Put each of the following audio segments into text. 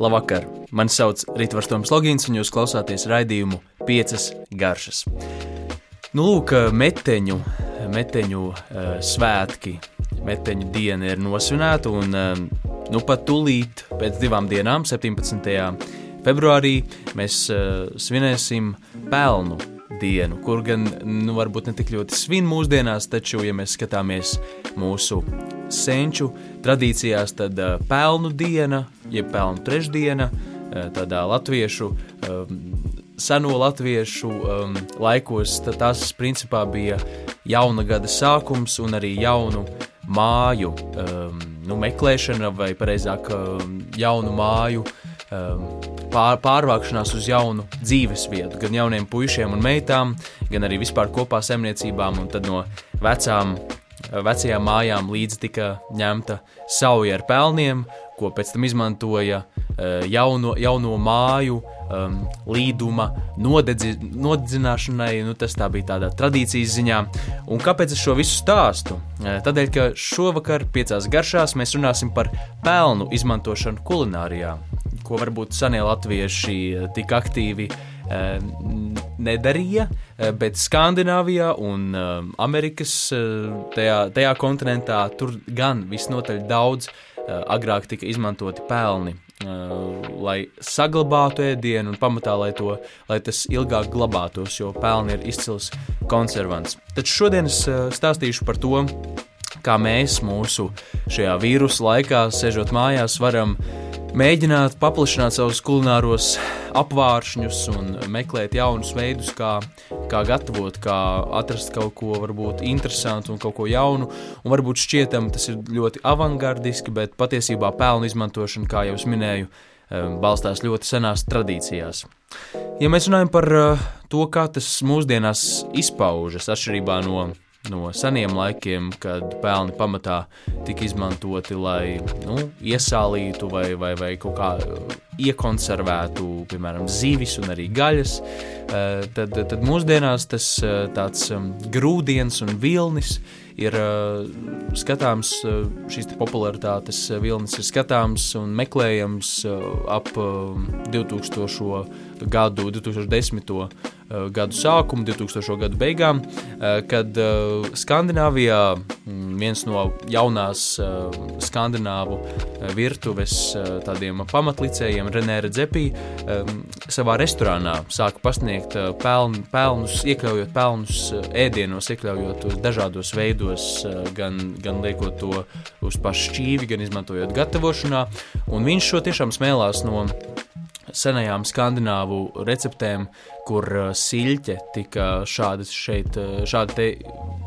Labvakar! Mani sauc Rītvars Toms Logins, un jūs klausāties raidījumu piecas garšas. Nu, lūk, meteņu, meteņu uh, svētki, meteņu diena ir nosvinēta, un uh, nu pat tūlīt pēc divām dienām, 17. februārī, mēs uh, svinēsim pelnu dienu, kur gan nu, varbūt ne tik ļoti svin mūsdienās, taču, ja mēs skatāmies mūsu senču tradīcijās, tad uh, pelnu diena, jeb pelnu trešdiena, uh, tādā latviešu, um, seno latviešu um, laikos, tas principā bija jauna gada sākums un arī jaunu māju um, nu, meklēšana, vai precīzāk, um, jaunu māju um, pār, pārvākšanās uz jaunu dzīvesvietu, gan jauniem puišiem un meitām, gan arī vispār kopā saimniecībām, un tad no vecām, vecajām mājām līdzi tika ņemta sauja ar pelniem, ko pēc tam izmantoja uh, jauno, jauno māju um, līduma nodedzi, nodedzināšanai. Nu, tas tā bija tādā tradīcijas ziņā. Un kāpēc es šo visu stāstu? Uh, tādēļ, ka šovakar piecās garšās mēs runāsim par pelnu izmantošanu kulinārijā ko varbūt senie latvieši eh, tik aktīvi eh, nedarīja, eh, bet Skandināvijā un Amerikas tajā, tajā kontinentā tur gan visnotaļ daudz agrāk tika izmantoti pelni, lai saglabātu ēdienu un pamatā, lai, to, lai tas ilgāk glabātos, jo pelni ir izcils konservants. Taču šodien es stāstīšu par to, kā mēs mūsu šajā vīrusu laikā, sežot mājās, varam uh, mēģināt paplašināt savus kulināros apvāršņus un meklēt jaunus veidus, kā, kā gatavot, kā atrast kaut ko varbūt interesantu un kaut ko jaunu. Un varbūt šķietam tas ir ļoti avangardiski, bet patiesībā pelnu izmantošana, kā jau es minēju, balstās ļoti senās tradīcijās. Ja mēs runājam par eh, to, kā tas mūsdienās izpaužas atšķirībā no no seniem laikiem, kad pelni pamatā tika izmantoti, lai nu, iesālītu vai, vai, vai kaut kā iekonservētu, piemēram, zivis un arī gaļas, eh, tad, tad mūsdienās tas eh, tāds um, grūdienis un vilnis ir uh, skatāms, uh, šīs popularitātes vilnis ir skatāms un meklējams uh, ap 2000. Gadu, 2010. gadu sākumu, 2000. gadu beigām, kad Skandināvijā mm, viens no jaunās skandināvu virtuves tādiem pamatlicējiem, Renē Redzepī, savā restorānā sāka pasniegt peln, pelnus, iekļaujot pelnus ēdienos, iekļaujot dažādos veidos, eh, gan, gan liekot to uz pašu šķīvi, gan izmantojot gatavošanā. Un viņš šo tiešām smēlās no senajām skandināvu receptēm, kur uh, siļķe tika šādas šeit, uh, šādi te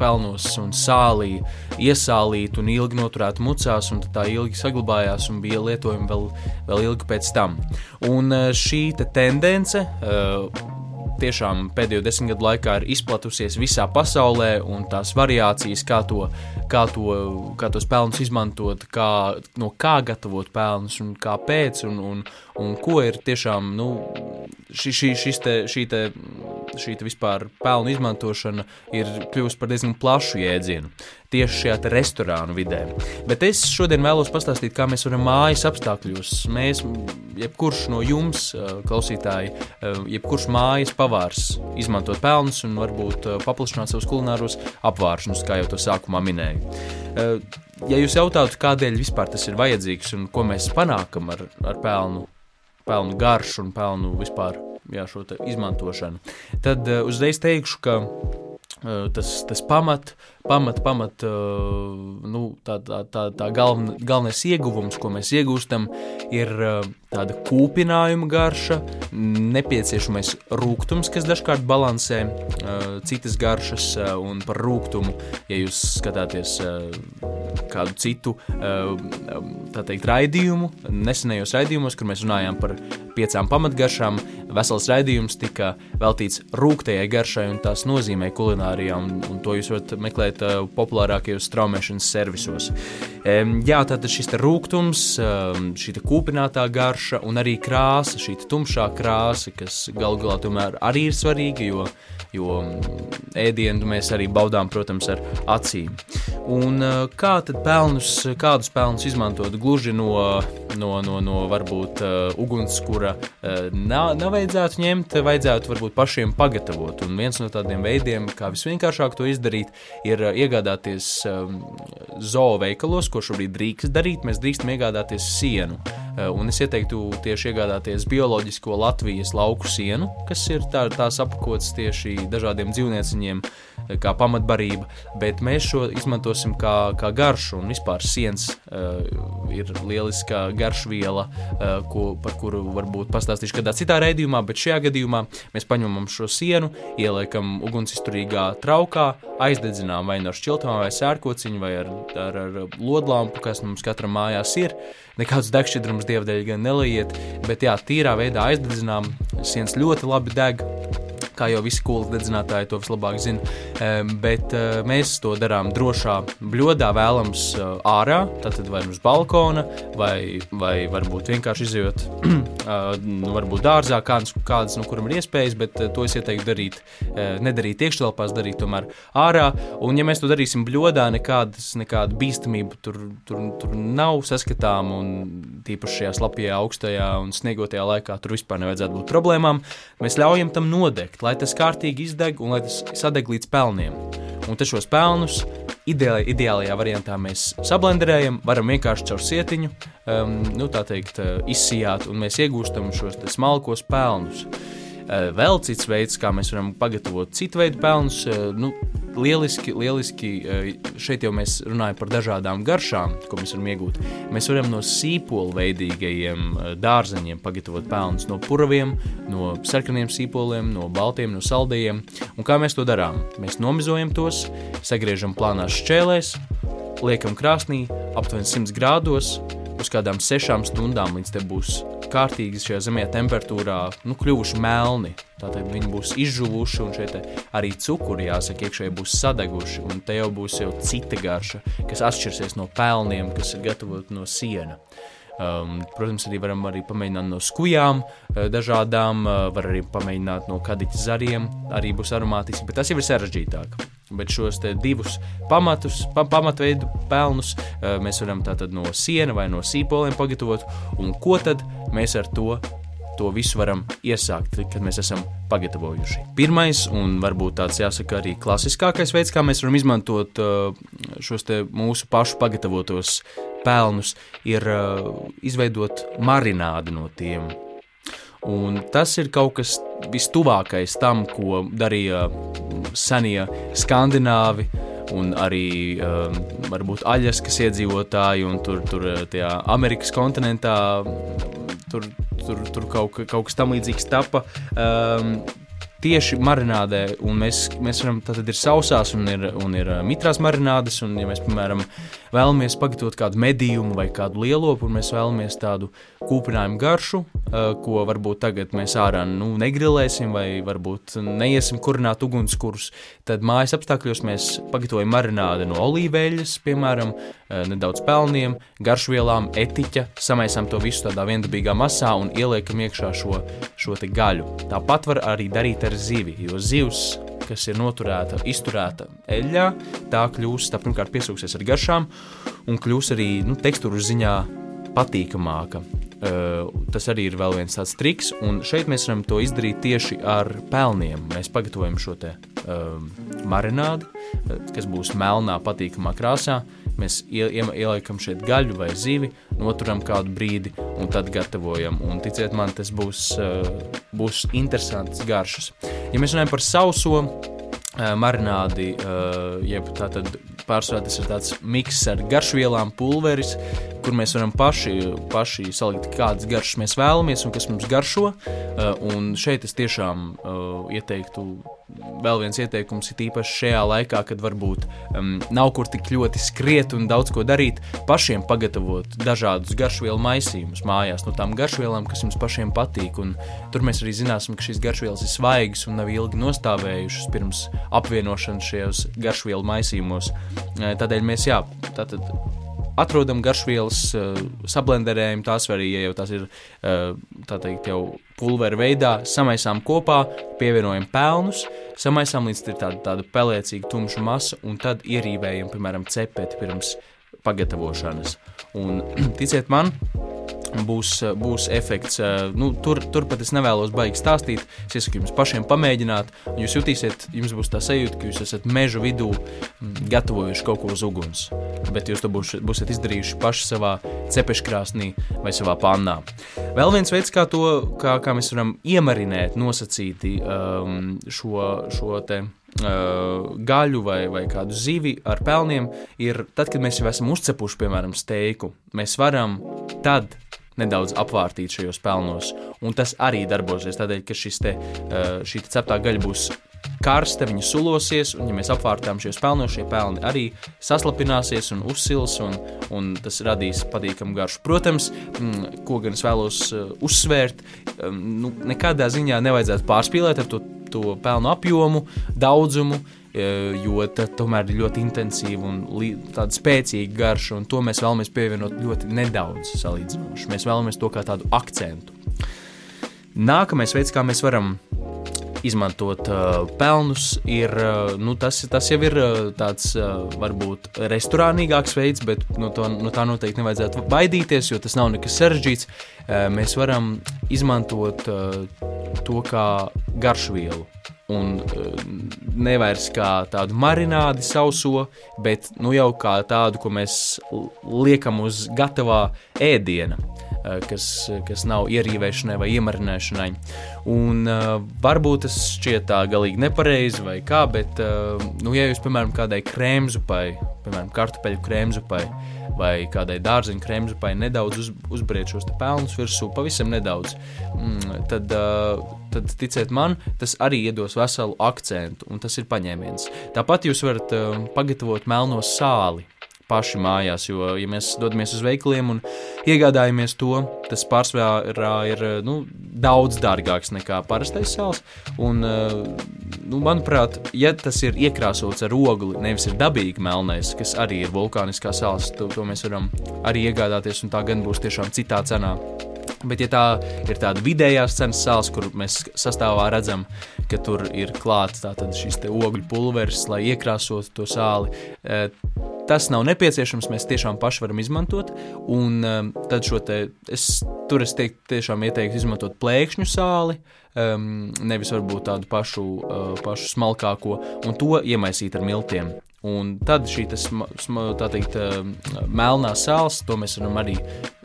pelnos un sālī iesālīta un ilgi noturēta mucās, un tā ilgi saglabājās un bija lietojama vēl, vēl ilgi pēc tam. Un uh, šī te tendence tiešām pēdējo desmit gadu laikā ir izplatusies visā pasaulē, un tās variācijas, kā, to, kā, to, kā tos pelnus izmantot, kā, no kā gatavot pelnus un kāpēc, un, un, un ko ir tiešām nu, šī, šī, te, šī, te, šī te vispār pelnu izmantošana ir kļuvusi par diezgan plašu jēdzienu tieši šajā restorānu vidē. Bet es šodien vēlos pastāstīt, kā mēs varam mājas apstākļos, mēs, jebkurš no jums, klausītāji, jebkurš mājas pavārs, izmantot pelnus un varbūt paplašināt savus kulināros apvāršņus, kā jau to sākumā minēju. Ja jūs jautātu, kādēļ vispār tas ir vajadzīgs un ko mēs panākam ar, ar pelnu, pelnu garšu un pelnu vispār jā, šo izmantošanu, tad uzreiz teikšu, ka tas, tas pamat, pamat, pamat nu, tā, tā, tā, tā galven, galvenais ieguvums, ko mēs iegūstam, ir tāda kūpinājuma garša, nepieciešamais rūkums, kas dažkārt balansē citas garšas, un par rūkumu, ja jūs skatāties kādu citu teikt, raidījumu, nesenajos raidījumos, kur mēs runājām par piecām pamatgaršām, vesels raidījums tika veltīts rūktajai garšai un tās nozīmē kulinārijā, un, un to jūs varat meklēt uh, populārākajos straumēšanas servisos. Jā, tātad šis rūkums, šī kūpinātā garša un arī krāsa, šī tumšā krāsa, kas galu galā tomēr arī ir svarīga, jo, jo ēdienu mēs arī baudām, protams, ar acīm. Un kā tad pelnus, kādus pelnus izmantot gluži no, no, no, no varbūt ugunskura nav, nav vajadzētu ņemt, vajadzētu varbūt pašiem pagatavot. Un viens no tādiem veidiem, kā visvienkāršāk to izdarīt, ir iegādāties zoo veikalos, ko šobrīd drīkst darīt, mēs drīkstam iegādāties sienu. Eh, un es ieteiktu tieši iegādāties bioloģisko Latvijas lauku sienu, kas ir tā, tās apkots tieši dažādiem dzīvnieciņiem, eh, kā pamatbarība, bet mēs šo izmantosim kā, kā garšu, un vispār siens uh, ir lieliska garšviela, uh, ko, par kuru varbūt pastāstīšu kādā citā raidījumā, bet šajā gadījumā mēs paņemam šo sienu, ieliekam ugunsizturīgā traukā, aizdedzinām vai no šķiltām vai sērkociņu vai ar, ar, ar lodlampu, kas mums katram mājās ir. Nekādus degšķidrumus dievdēļ gan neliet, bet jā, tīrā veidā aizdedzinām, sienas ļoti labi deg, kā jau visi kūlas dedzinātāji to vislabāk zina. Bet eh, mēs to darām drošā bļodā, vēlams eh, ārā, tātad vai uz balkona, vai, vai varbūt vienkārši izjūt, nu, varbūt dārzā, kādas, kādas no kuram ir iespējas, bet to es ieteiktu darīt, nedarīt iekštelpās, darīt tomēr ārā. Un ja mēs to darīsim bļodā, nekādas, nekāda bīstamība tur, tur, tur nav saskatām, un tīpaši šajā slapjā, augstajā un sniegotajā laikā tur vispār nevajadzētu būt problēmām. Mēs ļaujam tam nodegt, lai tas kārtīgi izdeg un lai tas sadeg līdz pelniem. Un te šos pelnus ideāli, ideālajā variantā mēs sablenderējam, varam vienkārši caur sietiņu, um, nu, teikt, uh, izsijāt, un mēs iegūstam šos smalkos pelnus. Uh, vēl cits veids, kā mēs varam pagatavot citu veidu pelnus, uh, nu, lieliski, lieliski eh, šeit jau mēs runājam par dažādām garšām, ko mēs varam iegūt. Mēs varam no sīpolu veidīgajiem eh, dārzeņiem pagatavot pelnus, no puraviem, no sarkaniem sīpoliem, no baltiem, no saldējiem. Un kā mēs to darām? Mēs nomizojam tos, sagriežam plānās šķēlēs, liekam krāsnī aptuveni 100 grādos uz kādām sešām stundām, līdz te būs kārtīgi šajā zemē temperatūrā nu, kļuvuši melni. Tātad viņi būs izžuvuši, un šeit arī cukuri, jāsaka, iekšēji būs sadeguši. Un te jau būs jau cita garša, kas atšķirsies no pelniem, kas ir gatavoti no siena. Um, protams, arī varam arī pamēģināt no skujām, uh, dažādām, uh, var arī pamēģināt no kadiķa zariem, arī būs aromātiski, bet tas jau ir sarežģītāk. Bet šos divus pamatus, pa, pamatveidu pelnus uh, mēs varam tātad no siena vai no sīpoliem pagatavot, un ko tad mēs ar to to visu varam iesākt, kad mēs esam pagatavojuši. Pirmais, un varbūt tāds jāsaka arī klasiskākais veids, kā mēs varam izmantot šos mūsu pašu pagatavotos pelnus, ir uh, izveidot marinādi no tiem. Un tas ir kaut kas vistuvākais tam, ko darīja senie skandināvi un arī um, varbūt Aļaskas iedzīvotāji un tur, tur tajā Amerikas kontinentā tur, tur, tur kaut, kaut kas tam līdzīgs tapa. Um, tieši marinādē, mēs, mēs varam, tad ir sausās un ir, un ir mitrās marinādes, un ja mēs, piemēram, vēlamies pagatavot kādu medījumu vai kādu lielopu, un mēs vēlamies tādu kūpinājumu garšu, ko varbūt tagad mēs ārā nu, negrilēsim vai varbūt neiesim kurināt ugunskurus, tad mājas apstākļos mēs pagatavojam marinādi no olīveļas, piemēram, nedaudz pelniem, garšvielām, etiķa, samaisām to visu tādā viendabīgā masā un ieliekam iekšā šo, šo gaļu. Tāpat var arī darīt ar zivi, jo zivs kas ir noturēta, izturēta eļļā, tā kļūs, tā pirmkārt piesūksies ar garšām un kļūs arī nu, tekstūru ziņā patīkamāka. Uh, tas arī ir vēl viens tāds triks, un šeit mēs varam to izdarīt tieši ar pelniem. Mēs pagatavojam šo te uh, marinādi, uh, kas būs melnā, patīkamā krāsā. Mēs ieliekam šeit gaļu vai zivi, noturam kādu brīdi un tad gatavojam. Un ticiet man, tas būs, uh, būs interesants garšas. Ja mēs runājam par sauso marinādi, jeb tātad pārsvarā tas ir tāds miks ar garšvielām, pulveris, kur mēs varam paši, paši salikt, kādas garšas mēs vēlamies un kas mums garšo. Uh, un šeit es tiešām uh, ieteiktu, vēl viens ieteikums ir īpaši šajā laikā, kad varbūt um, nav kur tik ļoti skriet un daudz ko darīt, pašiem pagatavot dažādus garšvielu maisījumus mājās no tām garšvielām, kas jums pašiem patīk. Un tur mēs arī zināsim, ka šīs garšvielas ir svaigas un nav ilgi nostāvējušas pirms apvienošanas šajos garšvielu maisījumos. Uh, tādēļ mēs, jā, tātad atrodam garšvielas, sablenderējam tās, vai arī, ja jau tās ir tā teikt, jau pulveru veidā, samaisām kopā, pievienojam pelnus, samaisām līdz ir tāda, tāda pelēcīga tumša masa, un tad ierīvējam, piemēram, cepeti pirms pagatavošanas. Un ticiet man, būs, būs efekts. Nu, tur, turpat es nevēlos baigi stāstīt. Es iesaku jums pašiem pamēģināt. Jūs jutīsiet, jums būs tā sajūta, ka jūs esat meža vidū gatavojuši kaut ko uz uguns. Bet jūs to būs, būsiet izdarījuši paši savā cepeškrāsnī vai savā pannā. Vēl viens veids, kā, to, kā, kā mēs varam iemarinēt nosacīti um, šo, šo te Uh, gaļu vai, vai kādu zivi ar pelniem, ir tad, kad mēs jau esam uzcepuši, piemēram, steiku. Mēs varam tad nedaudz apvārtīt šajos pelnos, un tas arī darbosies tādēļ, ka te, uh, šī ceptā gaļa būs karsta, viņa sulosies, un, ja mēs apvārtām šos pelnos, šie pelni arī saslapināsies un uzsils, un, un tas radīs patīkamu garšu. Protams, ko gan es vēlos uh, uzsvērt, nu, nekādā ziņā nevajadzētu pārspīlēt ar to to pelnu apjomu, daudzumu, e, jo tā tomēr ir ļoti intensīva un tāda spēcīga garša, un to mēs vēlamies pievienot ļoti nedaudz salīdzinoši. Mēs vēlamies to kā tādu akcentu. Nākamais veids, kā mēs varam izmantot uh, pelnus, ir uh, nu, tas, tas jau ir uh, tāds uh, varbūt restorānīgāks veids, bet no, to, no tā noteikti nevajadzētu baidīties, jo tas nav nekas sarežģīts. Uh, mēs varam izmantot uh, to kā garšvielu. Un uh, nevairs kā tādu marinādi sauso, bet nu jau kā tādu, ko mēs liekam uz gatavā ēdiena. Eh, kas, kas nav ierīvēšanai vai iemarināšanai. Un, uh, varbūt tas šķiet tā galīgi nepareizi vai kā, bet, uh, nu, ja jūs, piemēram, kādai krēmzupai, piemēram, kartupeļu krēmzupai vai kādai dārzeņu krēmzupai nedaudz uz, uzbriet šos pelnus virsū, pavisam nedaudz, mm, tad, tad, ticiet man, tas arī iedos veselu akcentu, un tas ir paņēmiens. Tāpat jūs varat pagatavot melno sāli paši mājās. Jo, ja mēs dodamies uz veikaliem un iegādājamies to, tas pārsvarā ir nu, daudz dārgāks nekā parastais sāls. Un, nu, manuprāt, ja tas ir iekrāsots ar ogli, nevis ir dabīgi melnais, kas arī ir vulkāniskā sāls, to, to mēs varam arī iegādāties, un tā gan būs tiešām citā cenā. Bet, ja tā ir tāda vidējās cenas sāls, kur mēs sastāvā redzam, ka tur ir klāts šis ogļu pulveris, lai iekrāsotu to sāli, tas nav nepieciešams, mēs tiešām paši varam izmantot. Un um, tad šo te, es, tur es teiktu, tiešām ieteiktu izmantot plēkšņu sāli, um, nevis varbūt tādu pašu, uh, pašu smalkāko, un to iemaisīt ar miltiem. Un tad šī tas, sma, tā teikt, uh, melnā sāls, to mēs varam arī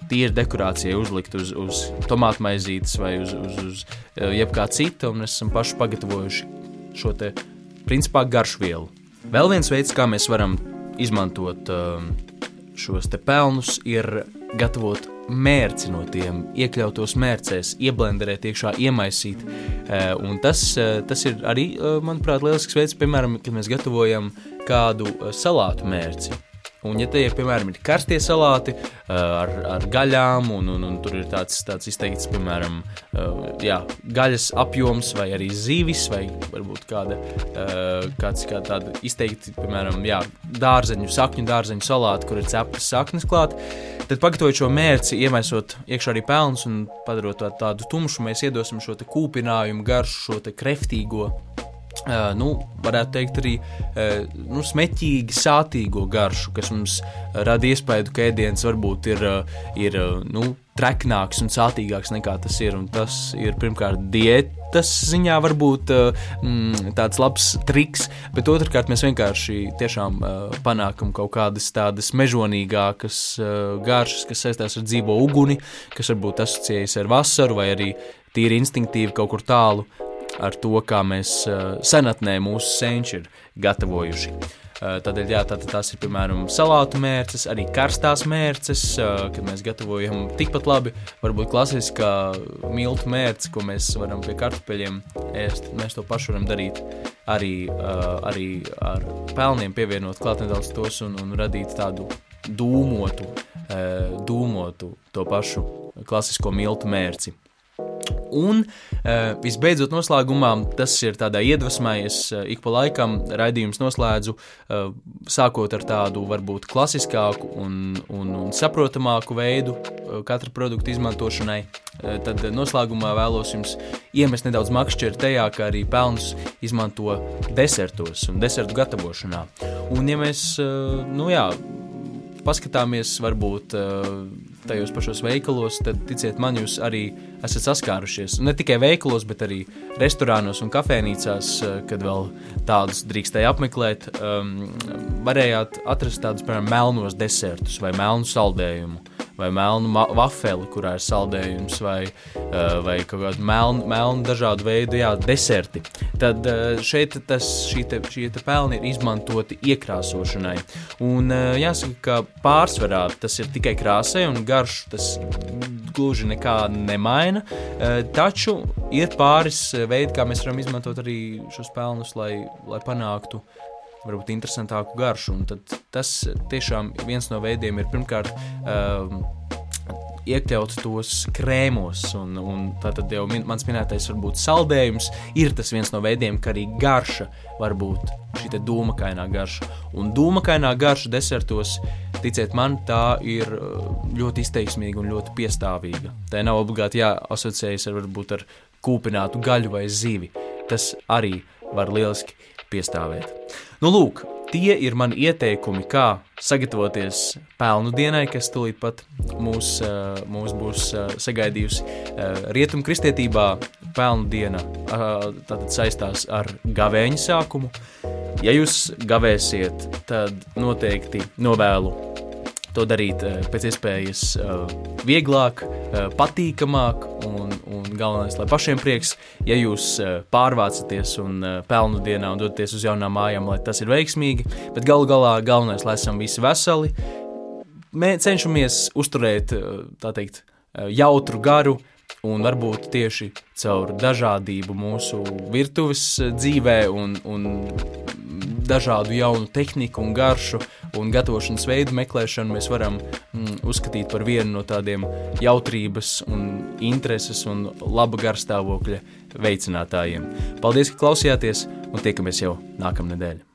tīri dekorācijai uzlikt uz, uz tomātu maizītes vai uz, uz, uz uh, jebkā cita, un mēs esam paši pagatavojuši šo te, principā, garšvielu. Vēl viens veids, kā mēs varam izmantot um, šos pelnus, ir gatavot mērci no tiem, iekļautos mērcēs, ieblenderēt, iekšā iemaisīt. Uh, un tas, uh, tas ir arī, uh, manuprāt, lielisks veids, piemēram, kad mēs gatavojam kādu salātu mērci. Un, ja te ir, piemēram, ir karstie salāti uh, ar, ar gaļām, un, un, un tur ir tāds, tāds izteikts, piemēram, uh, jā, gaļas apjoms, vai arī zīvis, vai varbūt kāda, uh, kāds kā tāda izteikti, piemēram, jā, dārzeņu, sakņu dārzeņu salāti, kur ir ceptas saknes klāt, tad pagatavot šo mērci, iemaisot iekšā arī pelnus un padarot tādu tumšu, mēs iedosim šo kūpinājumu garšu, šo kreftīgo Uh, nu, varētu teikt, arī uh, nu, smēķīgi, sātīgo garšu, kas mums rada iespēju, ka ēdiens varbūt ir, uh, ir nu, treknāks un sātīgāks nekā tas ir. Tas ir pirmkārt diētas ziņā, varbūt mm, tāds labs triks, bet otrkārt mēs vienkārši tiešām panākam kaut kādas tādas mežonīgākas garšas, kas saistās ar dzīvo uguni, kas varbūt asociējas ar vasaru vai arī tīri instinktīvi kaut kur tālu ar to, kā mēs uh, senatnē mūsu senči ir gatavojuši. Uh, tādēļ, jā, tā, tās ir piemēram salātu mērces, arī karstās mērces, uh, kad mēs gatavojam tikpat labi, varbūt klasiskā miltu mērce, ko mēs varam pie kartupeļiem ēst. Mēs to pašu varam darīt arī, arī ar pelniem, pievienot klāt nedaudz tos un, un radīt tādu dūmotu, dūmotu to pašu klasisko miltu mērci. Un uh, visbeidzot, noslēgumā tas ir tādā iedvesmā, es uh, ik pa laikam raidījums noslēdzu, uh, sākot ar tādu varbūt klasiskāku un, un, un saprotamāku veidu uh, katra produkta izmantošanai. Uh, tad noslēgumā vēlos jums iemest nedaudz makšķeru tajā, ka arī pelnus izmanto desertos un desertu gatavošanā. Un ja mēs, uh, nu jā, paskatāmies varbūt tajos pašos veikalos, tad ticiet man, jūs arī esat saskārušies. Ne tikai veikalos, bet arī restorānos un kafejnīcās, kad vēl tādus drīkstēja apmeklēt, um, varējāt atrast tādus, piemēram, melnos desertus vai melnu saldējumu vai melnu vafeli, kurā ir saldējums, vai, uh, vai kaut kāda melna, melna dažādu veidu jā, deserti. Tad uh, šeit tas, šī te, šie te pelni ir izmantoti iekrāsošanai. Un uh, jāsaka, ka pārsvarā tas ir tikai krāsai un garšu tas gluži nekā nemaina, taču ir pāris veidi, kā mēs varam izmantot arī šos pelnus, lai, lai panāktu varbūt interesantāku garšu. Un tad tas tiešām viens no veidiem ir pirmkārt. Um, iekļaut tos krēmos, un, un tātad jau min, mans minētais varbūt saldējums ir tas viens no veidiem, kā arī garša var būt šī dūmakainā garša. Un dūmakainā garša desertos, ticiet man, tā ir uh, ļoti izteiksmīga un ļoti piestāvīga. Tā nav obligāti jāasociējas ar varbūt ar kūpinātu gaļu vai zivi. Tas arī var lieliski piestāvēt. Nu, lūk, tie ir mani ieteikumi, kā sagatavoties pelnu dienai, kas tūlīt pat mūs, mūs būs sagaidījusi. Rietumu kristietībā pelnu diena tātad saistās ar gavēņa sākumu. Ja jūs gavēsiet, tad noteikti novēlu to darīt pēc iespējas vieglāk, patīkamāk un, un galvenais, lai pašiem prieks, ja jūs pārvācaties un pelnu dienā un dodaties uz jaunām mājām, lai tas ir veiksmīgi, bet galu galā galvenais, lai esam visi veseli, Mē, cenšamies uzturēt, tā teikt, jautru garu, un varbūt tieši caur dažādību mūsu virtuves dzīvē un, un dažādu jaunu tehniku un garšu un gatavošanas veidu meklēšanu mēs varam mm, uzskatīt par vienu no tādiem jautrības un intereses un laba garstāvokļa veicinātājiem. Paldies, ka klausījāties un tiekamies jau nākamnedēļ!